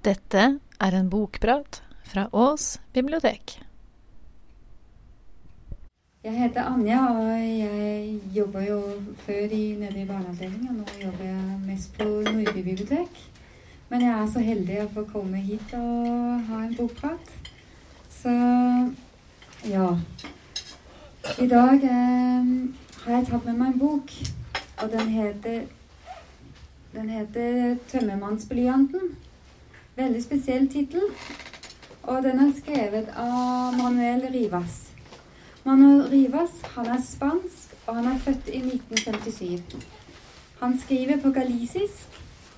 Dette er en bokprat fra Ås bibliotek. Jeg heter Anja, og jeg jobba jo før i, nede i barneavdelingen. Og nå jobber jeg mest på Nordby bibliotek. Men jeg er så heldig å få komme hit og ha en bokprat. Så ja. I dag eh, har jeg tatt med meg en bok, og den heter Den heter 'Tømmermannsblyanten'. Veldig spesiell tittel. Og den er skrevet av Manuel Rivas. Manuel Rivas han er spansk, og han er født i 1957. Han skriver på galisisk,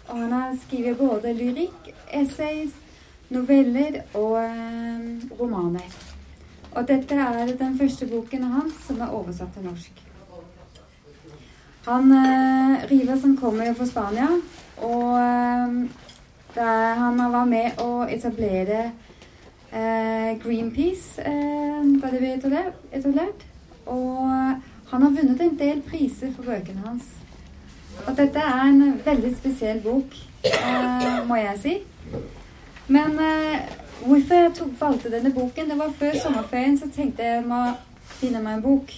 og han har skrevet både lyrikk, essays, noveller og eh, romaner. Og dette er den første boken hans som er oversatt til norsk. Han eh, Rivas han kommer jo fra Spania, og eh, der han var med å etablere eh, Greenpeace eh, da det ble etablert. Og han har vunnet en del priser for bøkene hans. Og dette er en veldig spesiell bok, eh, må jeg si. Men eh, hvorfor jeg tok, valgte denne boken, det var før sommerferien, så tenkte jeg må finne meg en bok.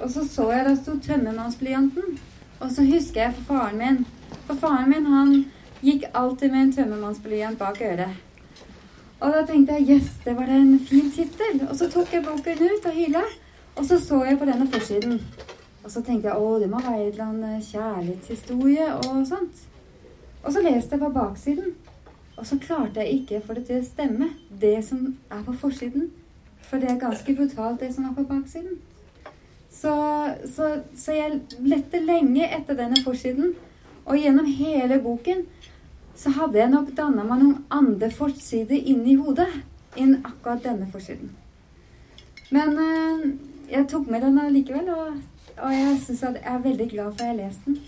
Og så så jeg det sto 'Tømmermannsblyanten'. Og så husker jeg for faren min. For faren min, han Gikk alltid med en tømmermannsblyant bak øret. Og da tenkte jeg yes, det var en fin tittel. Og så tok jeg boken ut av hylla, og så så jeg på denne forsiden. Og så tenkte jeg å, det må være en eller annen kjærlighetshistorie og sånt. Og så leste jeg på baksiden, og så klarte jeg ikke få det til å stemme, det som er på forsiden. For det er ganske brutalt, det som er på baksiden. Så, så, så jeg lette lenge etter denne forsiden, og gjennom hele boken så hadde jeg nok danna meg noen andre forsider inni hodet enn akkurat denne forsiden. Men eh, jeg tok med den allikevel, og, og jeg syns jeg er veldig glad for at jeg har lest den.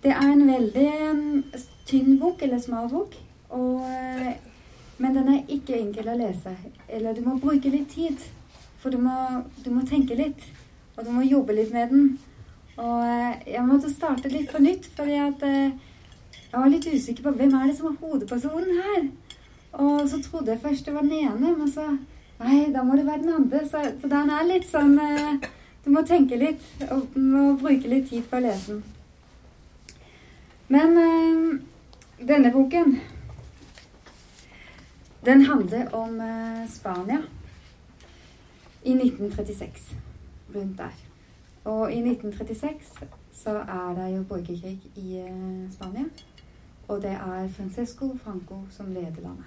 Det er en veldig um, tynn bok, eller smal bok, og, uh, men den er ikke enkel å lese. Eller du må bruke litt tid, for du må, du må tenke litt, og du må jobbe litt med den. Og uh, jeg måtte starte litt på nytt, fordi at uh, jeg var litt usikker på hvem er det som er hovedpersonen her. Og så trodde jeg først det var den ene, men så Nei, da må det være den andre. Så, så den er litt sånn eh, Du må tenke litt og må bruke litt tid på å lese den. Men eh, denne boken Den handler om eh, Spania i 1936. Rundt der. Og i 1936 så er det jo borgerkrig i eh, Spania. Og det er Francesco Franco som leder landet.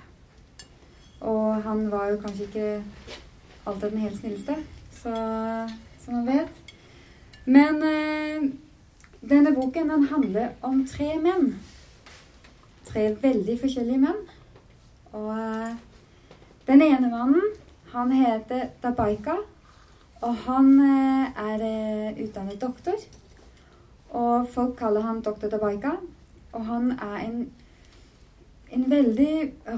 Og han var jo kanskje ikke alltid den helt snilleste, så, som man vet. Men eh, denne boken den handler om tre menn. Tre veldig forskjellige menn. Og eh, den ene mannen, han heter Dabaika. Og han eh, er eh, utdannet doktor. Og folk kaller han doktor Dabaika. Og han er en, en veldig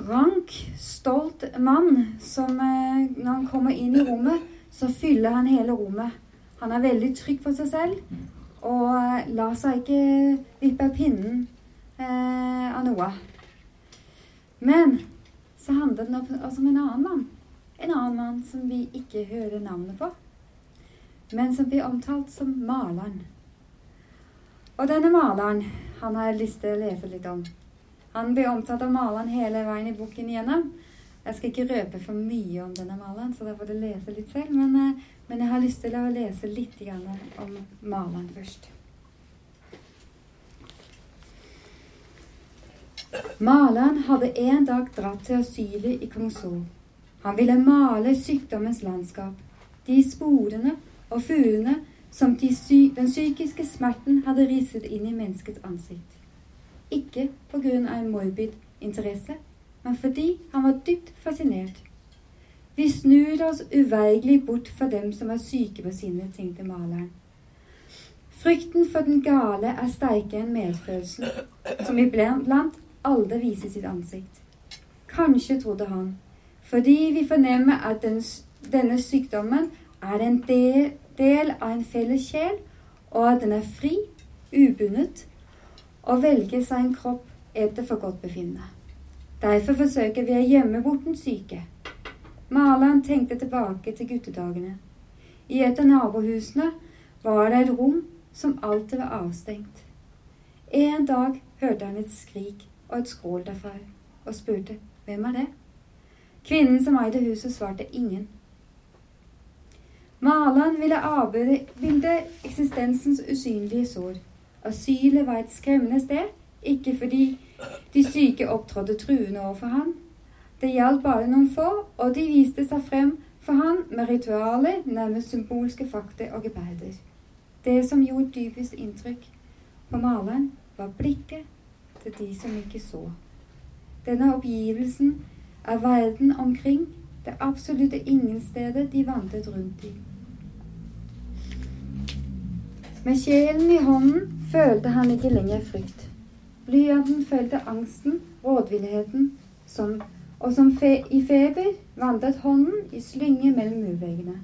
rank, stolt mann som eh, når han kommer inn i rommet, så fyller han hele rommet. Han er veldig trygg på seg selv og lar seg ikke vippe pinnen eh, av noe. Men så handler det også om en annen mann. En annen mann som vi ikke hører navnet på, men som blir omtalt som maleren. Og denne maleren han har jeg lyst til å lese litt om. Han blir omtalt av maleren hele veien i boken igjennom. Jeg skal ikke røpe for mye om denne maleren, så da får du lese litt selv. Men, eh, men, jeg har lyst til å lese litt om maleren først. Maleren hadde en dag dratt til asylet i Kongsol. Han ville male sykdommens landskap, de sporene og fuglene som den psykiske smerten hadde risset inn i menneskets ansikt. Ikke på grunn av en morbid interesse, men fordi han var dypt fascinert. Vi snur oss uveigelig bort fra dem som er syke på sinnet, tenkte maleren. Frykten for den gale er sterkere enn medfølelsen, som iblant aldri viser sitt ansikt. Kanskje, trodde han, fordi vi fornemmer at den, denne sykdommen er en del av en felles sjel, og at den er fri, ubundet, og velger seg en kropp etter for godt befinnende. Derfor forsøker vi å gjemme bort den syke. Maleren tenkte tilbake til guttedagene. I et av nabohusene var det et rom som alltid var avstengt. En dag hørte han et skrik og et skrål derfra, og spurte hvem er det? Kvinnen som eide huset, svarte ingen. Maleren ville avbilde eksistensens usynlige sår. Asylet var et skremmende sted, ikke fordi de syke opptrådte truende overfor ham. Det gjaldt bare noen få, og de viste seg frem for han med ritualer, nærmest symbolske fakta og geberder. Det som gjorde dypest inntrykk på maleren, var blikket til de som ikke så. Denne oppgivelsen av verden omkring, det absolutte ingenstedet de vandret rundt i. Med sjelen i hånden følte han ikke lenger frykt. Blyanten følte angsten, rådvilligheten, som, og som fe, i feber vandret hånden i slynge mellom murveggene.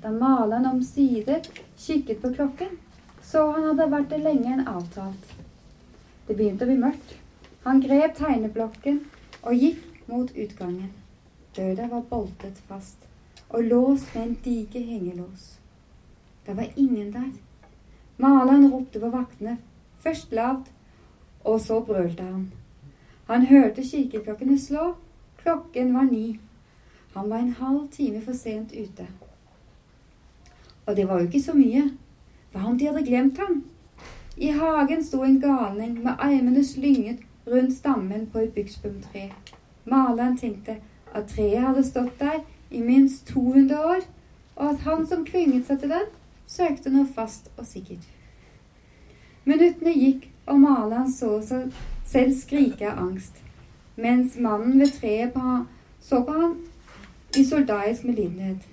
Da maleren omsider kikket på klokken, så han hadde vært det lenge enn avtalt. Det begynte å bli mørkt. Han grep tegneblokken og gikk mot utgangen. Døra var boltet fast og låst med en diger hengelås. Det var ingen der. Maleren ropte på vaktene, først lavt, og så brølte han. Han hørte kirkeklokkene slå. Klokken var ni. Han var en halv time for sent ute. Og det var jo ikke så mye. Hva om de hadde glemt ham? I hagen sto en galning med armene slynget rundt stammen på et byksbomtre. Maleren tenkte at treet hadde stått der i minst 200 år, og at han som klynget seg til den, søkte noe fast og sikkert. Minuttene gikk, og maleren så seg selv skrike av angst, mens mannen ved treet på så på ham i soldaisk medlidenhet.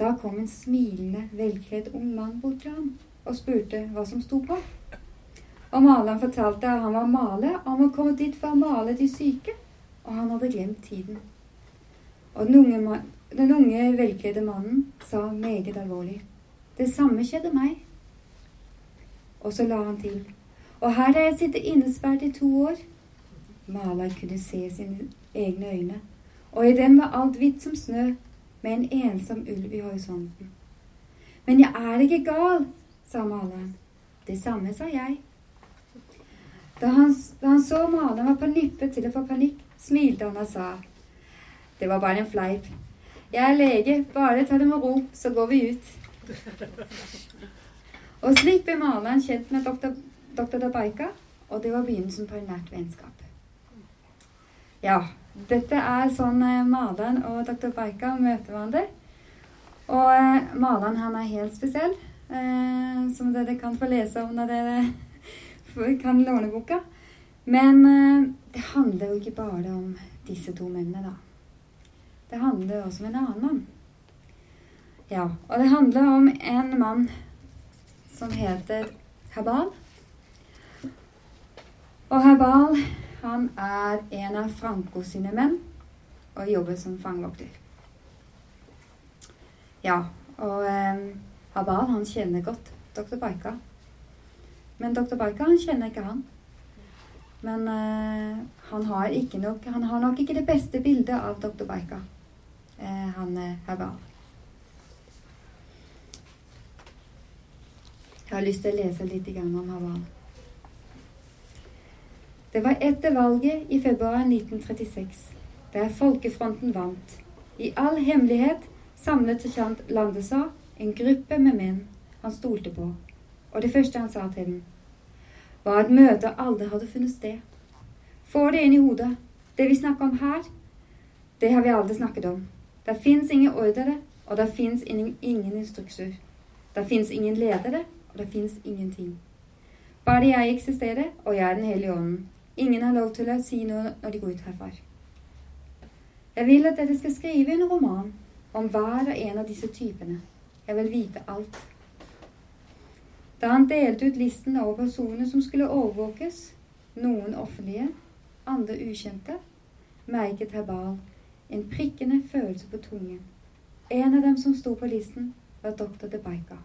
Da kom en smilende, velkledd ung mann bort til ham og spurte hva som sto på. Og maleren fortalte at han var maler, og han var kommet dit for å male de syke, og han hadde glemt tiden. Og den unge, den unge velkledde mannen sa meget alvorlig det samme skjedde meg. Og så la han til. Og her har jeg sittet innesperret i to år. Malai kunne se sine egne øyne, og i dem var alt hvitt som snø, med en ensom ulv i horisonten. Men jeg er ikke gal, sa maleren. Det samme sa jeg. Da han, da han så maleren var på nippet til å få panikk, smilte han og sa Det var bare en fleip. Jeg er lege, bare ta det med ro, så går vi ut. Og slik ble maleren kjent med doktor, doktor Dabaika, og det var begynnelsen på en nært vennskap. Ja, dette er sånn eh, maleren og doktor Baika møter hverandre. Og eh, maleren han er helt spesiell, eh, som dere kan få lese om når dere kan låne boka. Men eh, det handler jo ikke bare om disse to mennene, da. Det handler også om en annen mann. Ja, og det handler om en mann som heter Habal. Og Habal, han er en av Franco sine menn og jobber som fangevokter. Ja, og eh, Habal, han kjenner godt dr. Baika. Men dr. Baika, han kjenner ikke han. Men eh, han, har nok, han har nok ikke det beste bildet av dr. Baika, eh, han eh, Habal. Jeg har lyst til å lese litt om Haval. Det var etter valget i februar 1936, der Folkefronten vant. I all hemmelighet samlet sergeant Landesa en gruppe med menn han stolte på, og det første han sa til dem, var at møtet aldri hadde funnet sted. Få det inn i hodet. Det vi snakker om her, det har vi aldri snakket om. Det fins ingen ordre, og det fins ingen, instrukser. Det fins ingen ledere, og det fins ingenting. Bare jeg eksisterer, og jeg er Den hellige ånden. Ingen har lov til å si noe når de går ut herfra. Jeg vil at dere skal skrive en roman om hver og en av disse typene. Jeg vil vite alt. Da han delte ut listen over personer som skulle overvåkes, noen offentlige, andre ukjente, merket Herbal en prikkende følelse på tungen. En av dem som sto på listen, var doktor De Baika.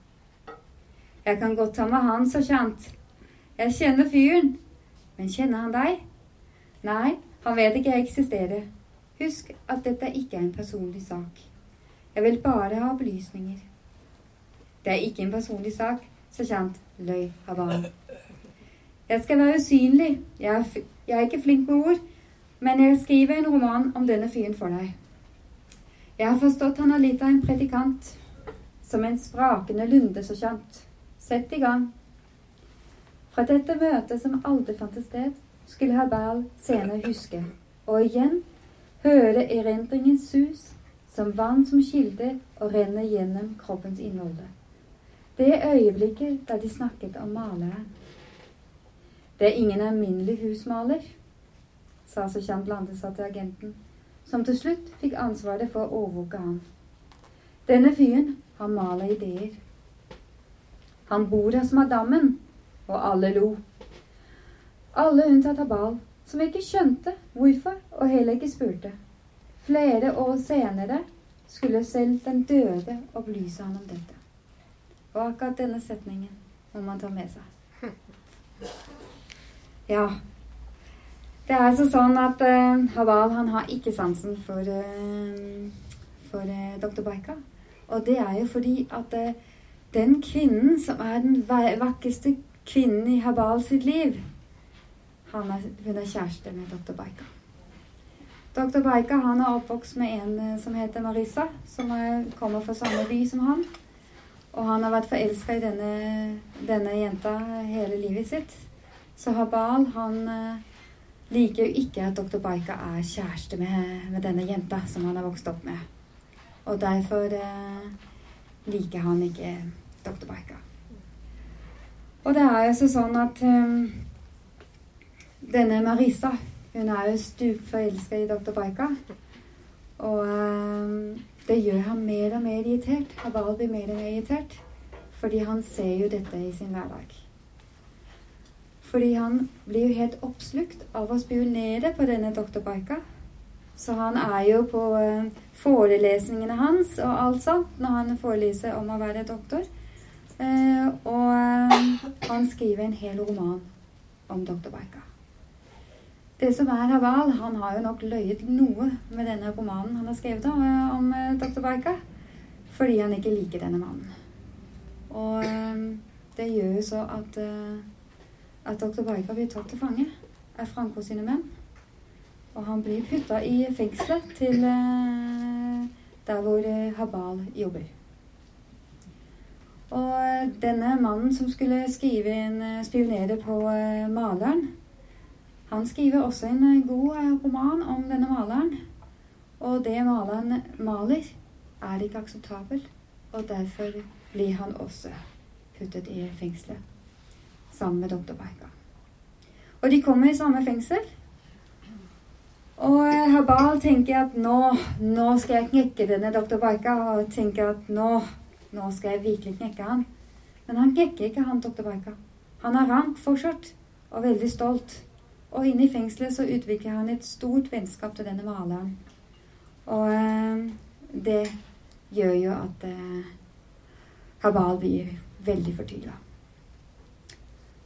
Jeg kan godt ta med han, så kjent. Jeg kjenner fyren. Men kjenner han deg? Nei, Han vet ikke jeg eksisterer. Husk at dette ikke er en personlig sak. Jeg vil bare ha opplysninger. Det er ikke en personlig sak, så kjent løy Habal. Jeg skal være usynlig. Jeg er, jeg er ikke flink med ord, men jeg skriver en roman om denne fyren for deg. Jeg har forstått han er litt av en predikant. Som en sprakende lunde, så kjent. Sett i gang. Fra dette møtet som aldri fant sted, skulle Habal senere huske, og igjen høre erindringens sus, som vann som kilde og renner gjennom kroppens innhold. Det øyeblikket da de snakket om maleren. Det er ingen alminnelig husmaler, sa så kjent Landesa til agenten, som til slutt fikk ansvaret for å overvåke ham. Denne fyren har maler ideer. Han bor hos madammen, og alle lo. Alle unntatt Habal, som ikke skjønte hvorfor og heller ikke spurte. Flere år senere skulle selv den døde opplyse han om dette. Og akkurat denne setningen må man ta med seg. Ja. Det er altså sånn at uh, Habal han har ikke sansen for, uh, for uh, dr. Baika. Og det er jo fordi at den kvinnen som er den vakreste kvinnen i Habal sitt liv, er, hun er kjæreste med dr. Baika. Dr. Baika han er oppvokst med en eh, som heter Marissa, som er, kommer fra samme by som han. Og han har vært forelska i denne, denne, jenta hele livet sitt. Så Habal han eh, liker jo ikke at dr. Baika er kjæreste med, med, denne jenta som han har vokst opp med. Og derfor eh, liker han ikke dr. Baika. Og det er jo sånn at um, denne Marisa hun er jo stupforelska i dr. Baika. Og um, det gjør ham mer og mer irritert. Habal blir mer og mer irritert. Fordi han ser jo dette i sin hverdag. Fordi han blir jo helt oppslukt av å spionere på denne dr. Baika. Så han er jo på uh, forelesningene hans og alt sånt når han foreleser om å være doktor. Uh, og uh, han skriver en hel roman om doktor Baika. Det som er Haval, han har jo nok løyet noe med denne romanen han har skrevet om, doktor eh. Baika. Fordi han ikke liker denne mannen. Og eh, det gjør jo så at, at doktor Baika blir tatt til fange av Franco sine menn. Og han blir putta i fengselet til der hvor Habal jobber. Og denne mannen som skulle skrive en spionere på maleren han skriver også en eh, god eh, roman om denne maleren. Og det maleren maler, er ikke akseptabelt. Og derfor blir han også puttet i fengselet sammen med doktor Berga. Og de kommer i samme fengsel. Og Habal tenker at nå, nå skal jeg knekke denne doktor Baika. Og tenker at nå, nå skal jeg virkelig knekke han. Men han knekker ikke han doktor Baika. Han er rank fortsatt og veldig stolt. Og inne i fengselet så utvikler han et stort vennskap til denne maleren. Og eh, det gjør jo at eh, Habal blir veldig fortvila.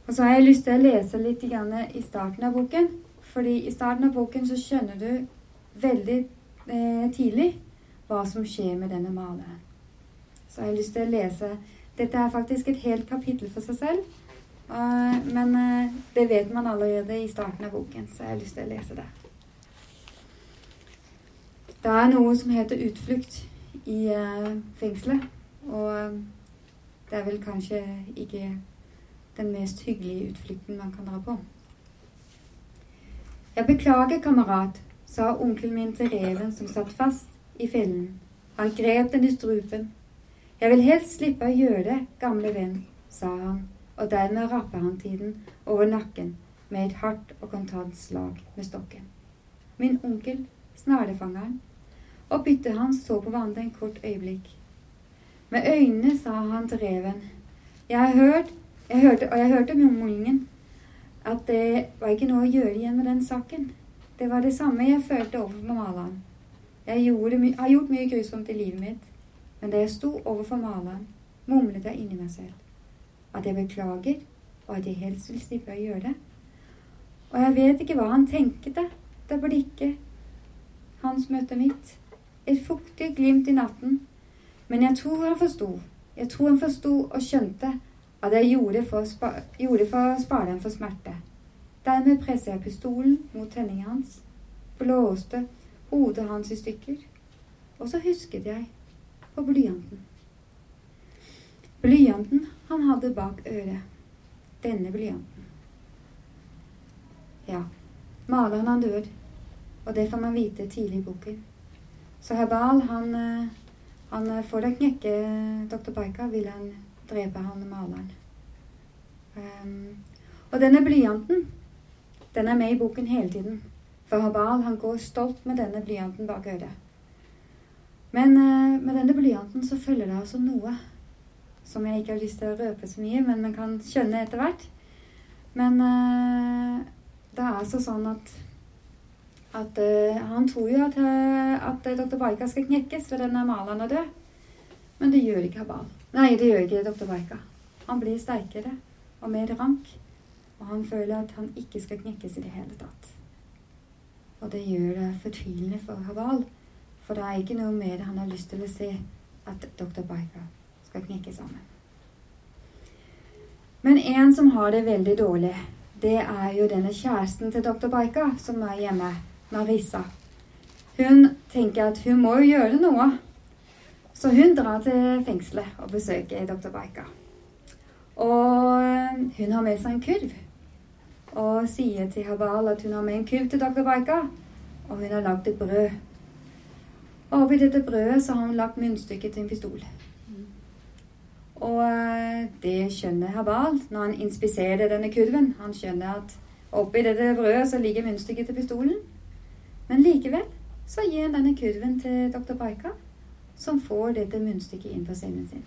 Og så har jeg lyst til å lese litt i starten av boken. Fordi i starten av boken så skjønner du veldig eh, tidlig hva som skjer med denne maleren. Så jeg har lyst til å lese Dette er faktisk et helt kapittel for seg selv. Uh, men uh, det vet man allerede i starten av boken, så jeg har lyst til å lese det. Det er noe som heter utflukt i uh, fengselet. Og det er vel kanskje ikke den mest hyggelige utflukten man kan dra på. Jeg beklager, kamerat, sa onkelen min til reven som satt fast i fellen. Han grep den i strupen. Jeg vil helst slippe å gjøre det, gamle venn, sa han og dermed rappet han tiden over nakken med et hardt og kontant slag med stokken. Min onkel, snarefangeren, og byttet hans så på hverandre en kort øyeblikk. Med øynene sa han til reven, jeg har hørt, jeg hørte, og jeg hørte murmringen, at det var ikke noe å gjøre igjen med den saken. Det var det samme jeg følte overfor maleren. Jeg har gjort mye grusomt i livet mitt, men da jeg sto overfor maleren, mumlet jeg inni meg selv at jeg beklager, og at jeg helst vil slippe å gjøre det. Og jeg vet ikke hva han tenkte da blikket hans møtte mitt. Et fuktig glimt i natten. Men jeg tror han forsto. Jeg tror han forsto og skjønte at jeg gjorde for, spa, gjorde for å spare dem for smerte. Dermed presset jeg pistolen mot tenningen hans, blåste hodet hans i stykker, og så husket jeg på blyanten. Blyanten han hadde bak øret. Denne blyanten. Ja, maleren han dør, og det får man vite tidlig i boken. Så Herbal, han, eh, han får deg knekke dr. Baika, vil han drepe han maleren. Um, og denne blyanten, den er med i boken hele tiden. For Habal han går stolt med denne blyanten bak øret. Men uh, med denne blyanten så følger det altså noe som jeg ikke har lyst til å røpe så mye, men man kan skjønne etter hvert. Men uh, det er altså sånn at at uh, Han tror jo at, at dr. Baika skal knekkes ved denne maleren er død. Men det gjør ikke Habal. Nei, det gjør ikke dr. Baika. Han blir sterkere og mer rank. Og han føler at han ikke skal knekkes i det hele tatt. Og det gjør det fortvilende for Haval, For det er ikke noe mer han har lyst til å se at dr. Baika skal knekke sammen. Men en som har det veldig dårlig, det er jo denne kjæresten til dr. Baika som er hjemme, Marisa. Hun tenker at hun må jo gjøre noe. Så hun drar til fengselet og besøker dr. Baika. Og hun har med seg en kurv. Og sier til Habal at hun har med en kurv til dr. Baika. Og hun har lagd et brød. Og oppi dette brødet så har hun lagt munnstykket til en pistol. Og eh, det skjønner Habal når han inspiserer denne kurven. Han skjønner at oppi dette brødet så ligger munnstykket til pistolen. Men likevel så gir han denne kurven til dr. Baika, som får dette munnstykket inn på scenen sin.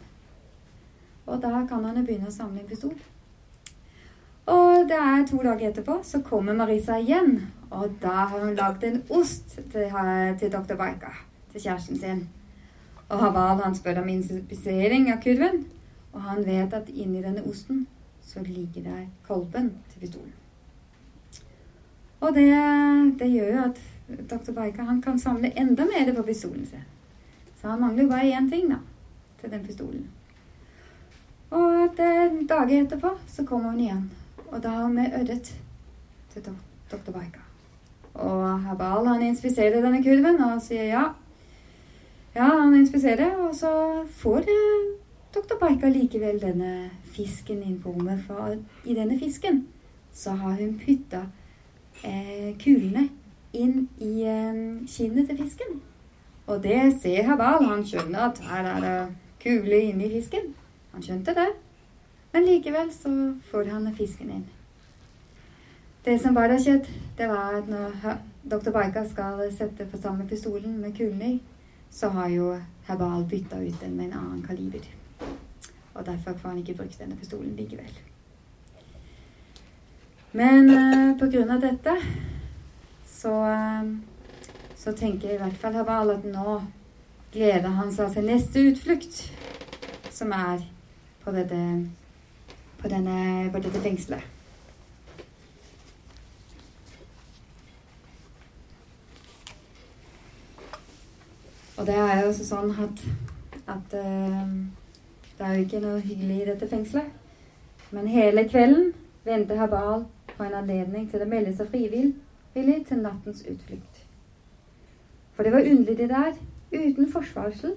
Og da kan han jo begynne å samle en pistol. Og det er to dager etterpå så kommer Marisa igjen. Og da har hun lagd en ost til, til dr. Baika, til kjæresten sin. Og Haval han spør om inspisering av kurven. Og han vet at inni denne osten så ligger der kolben til pistolen. Og det, det gjør jo at dr. Baika han kan samle enda mer på pistolen sin. Han mangler bare én ting da, til den pistolen. Og det, dager etterpå så kommer hun igjen. Og da har med ørret til doktor Baika. Og Habal han inspiserer denne kurven og sier ja. Ja, han inspiserer, og så får Doktor Baika likevel denne fisken inn på rommet. For i denne fisken så har hun putta eh, kulene inn i eh, kinnet til fisken. Og det ser Habal. Han skjønner at her er det kule inni fisken. Han skjønte det. Men likevel så får han fisken inn. Det som bare har skjedd, det var at når dr. Baika skal sette på samme pistolen med kulene i, så har jo Herbal bytta ut den med en annen kaliber. Og derfor får han ikke brukt denne pistolen likevel. Men uh, på grunn av dette så, uh, så tenker i hvert fall Habal at nå gleder han seg til neste utflukt, som er på dette, på denne, på dette fengselet. Og det er jo også sånn at, at uh, det er jo ikke noe hyggelig i dette fengselet. Men hele kvelden venter Habal på en anledning til å melde seg frivillig til nattens utflukt. For det var underlig det der, uten forsvarsel,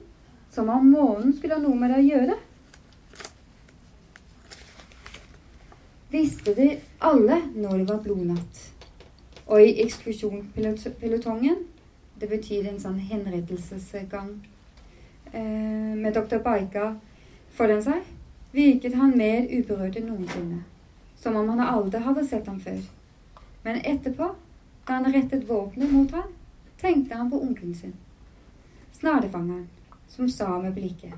som om månen skulle ha noe med det å gjøre. Visste de alle når det var blodnatt. Og i eksklusjonspilotongen det betyr en sånn henrettelsesgang. Eh, med dr. Baika foran seg virket han mer uberørt enn noensinne. Som om han aldri hadde sett ham før. Men etterpå, da han rettet våpenet mot ham, tenkte han på onkelen sin. Snadefangeren, som sa med blikket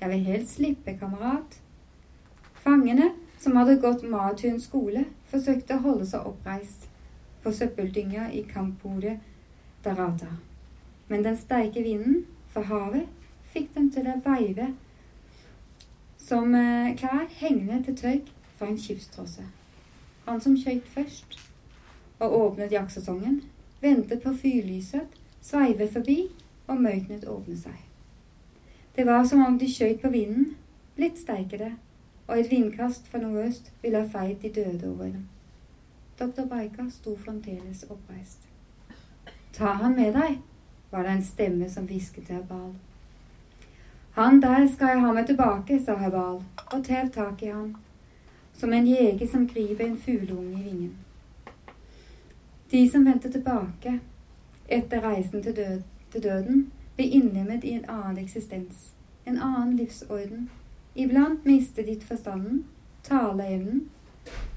Jeg vil helst slippe, kamerat. Fangene, som hadde gått Matun skole, forsøkte å holde seg oppreist på søppeldynga i kampbordet Darata. Men den sterke vinden fra havet fikk dem til å veive som eh, klær hengende til tørk fra en skipstrosse. Han som skøyt først og åpnet jaktsesongen, ventet på fyrlyset, sveivet forbi, og mørket åpnet seg. Det var som om de skjøt på vinden, litt sterkere, og et vindkast fra nordøst ville ha feid de døde over dem. Doktor Baika sto fremdeles oppreist. Ta han med deg, var det en stemme som hvisket til Habal. Han der skal jeg ha med tilbake, sa Habal og tev tak i han, som en jeger som griper en fugleunge i vingen. De som vendte tilbake etter reisen til, død, til døden, ble innlemmet i en annen eksistens, en annen livsorden. Iblant mistet de forstanden, taleevnen.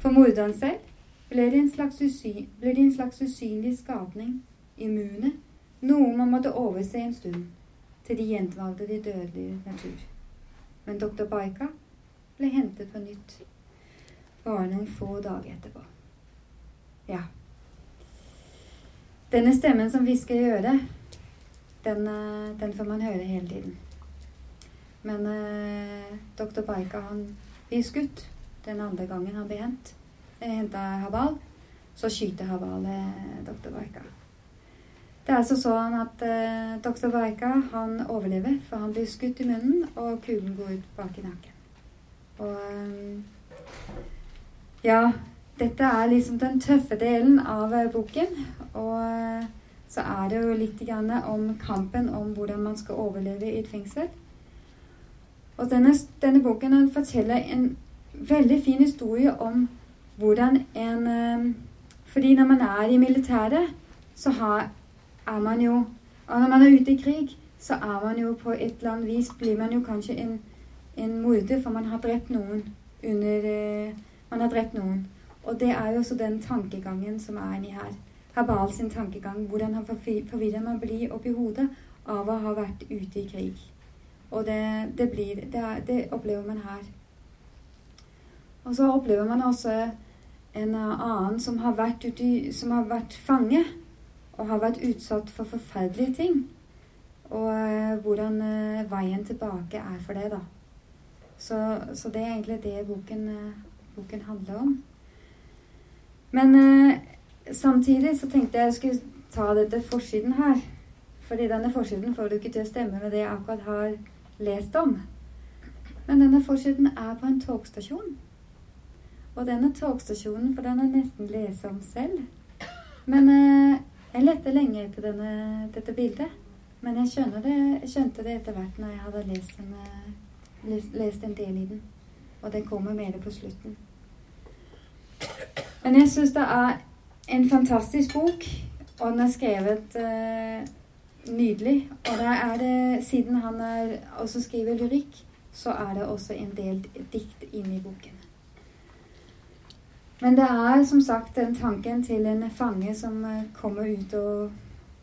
For morderen selv ble de en slags, usyn, ble de en slags usynlig skapning, immune, noe man måtte overse en stund, til de gjentvalgte de dødelige natur. Men doktor Baika ble hentet på nytt bare noen få dager etterpå. Ja. Denne stemmen som hvisker i øret, den, eh, den, får man høre hele tiden. Men eh, doktor Baika han blir skutt den andre gangen han blir hent. Henta Habal. Så skyter Habal eh, doktor Baika. Det er altså sånn at eh, doktor Baika han overlever, for han blir skutt i munnen, og kulen går ut bak i nakken. Og eh, ja, dette er liksom den tøffe delen av eh, boken. Og eh, så er det jo litt om kampen om hvordan man skal overleve i et fengsel. Og denne, denne boken forteller en veldig fin historie om hvordan en eh, Fordi når man er i militæret, så har, er man jo Og når man er ute i krig, så er man jo på et eller annet vis Blir man jo kanskje en, en morder, for man har drept noen under Man har drept noen. Og det er jo også den tankegangen som er inni her. Habal sin tankegang. Hvordan han forvirrer man blir oppi hodet av å ha vært ute i krig. Og det, det, blir, det, er, det opplever man her. Og så opplever man også en annen som har vært, ute, som har vært fange og har vært utsatt for forferdelige ting. Og uh, hvordan uh, veien tilbake er for det, da. Så, så, det er egentlig det boken, uh, boken handler om. Men samtidig så tenkte jeg jeg skulle ta dette forsiden her. Fordi denne forsiden får du ikke til å stemme med det jeg akkurat har lest om. Men denne forsiden er på en togstasjon. Og denne togstasjonen, for den er nesten lesom selv. Men eh, jeg lette lenge etter denne, dette bildet. Men jeg, det, skjønte det etter hvert når jeg hadde lest en, eh, lest, lest en del i den. Og den kommer mer på slutten. Men jeg syns det er en fantastisk bok, og den er skrevet uh, nydelig. Og der er det, siden han er, også skriver lyrikk, så er det også en del dikt inni boken. Men det er som sagt den tanken til en fange som uh, kommer ut og,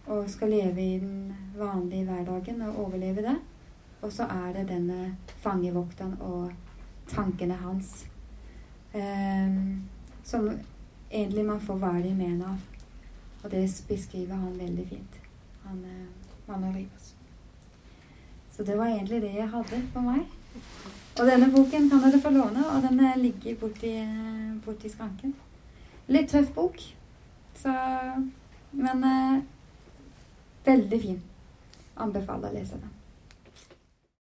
og, skal leve i den vanlige hverdagen og overleve det. Og så er det denne fangevokteren og tankene hans um, som egentlig man får de mener av. Og det beskriver han veldig fint. Han eh, Manolivas. Så det var egentlig det jeg hadde for meg. Og denne boken kan dere få låne, og den eh, ligger borti, eh, borti skranken. Litt tøff bok, så Men eh, veldig fin. Anbefaler å lese den.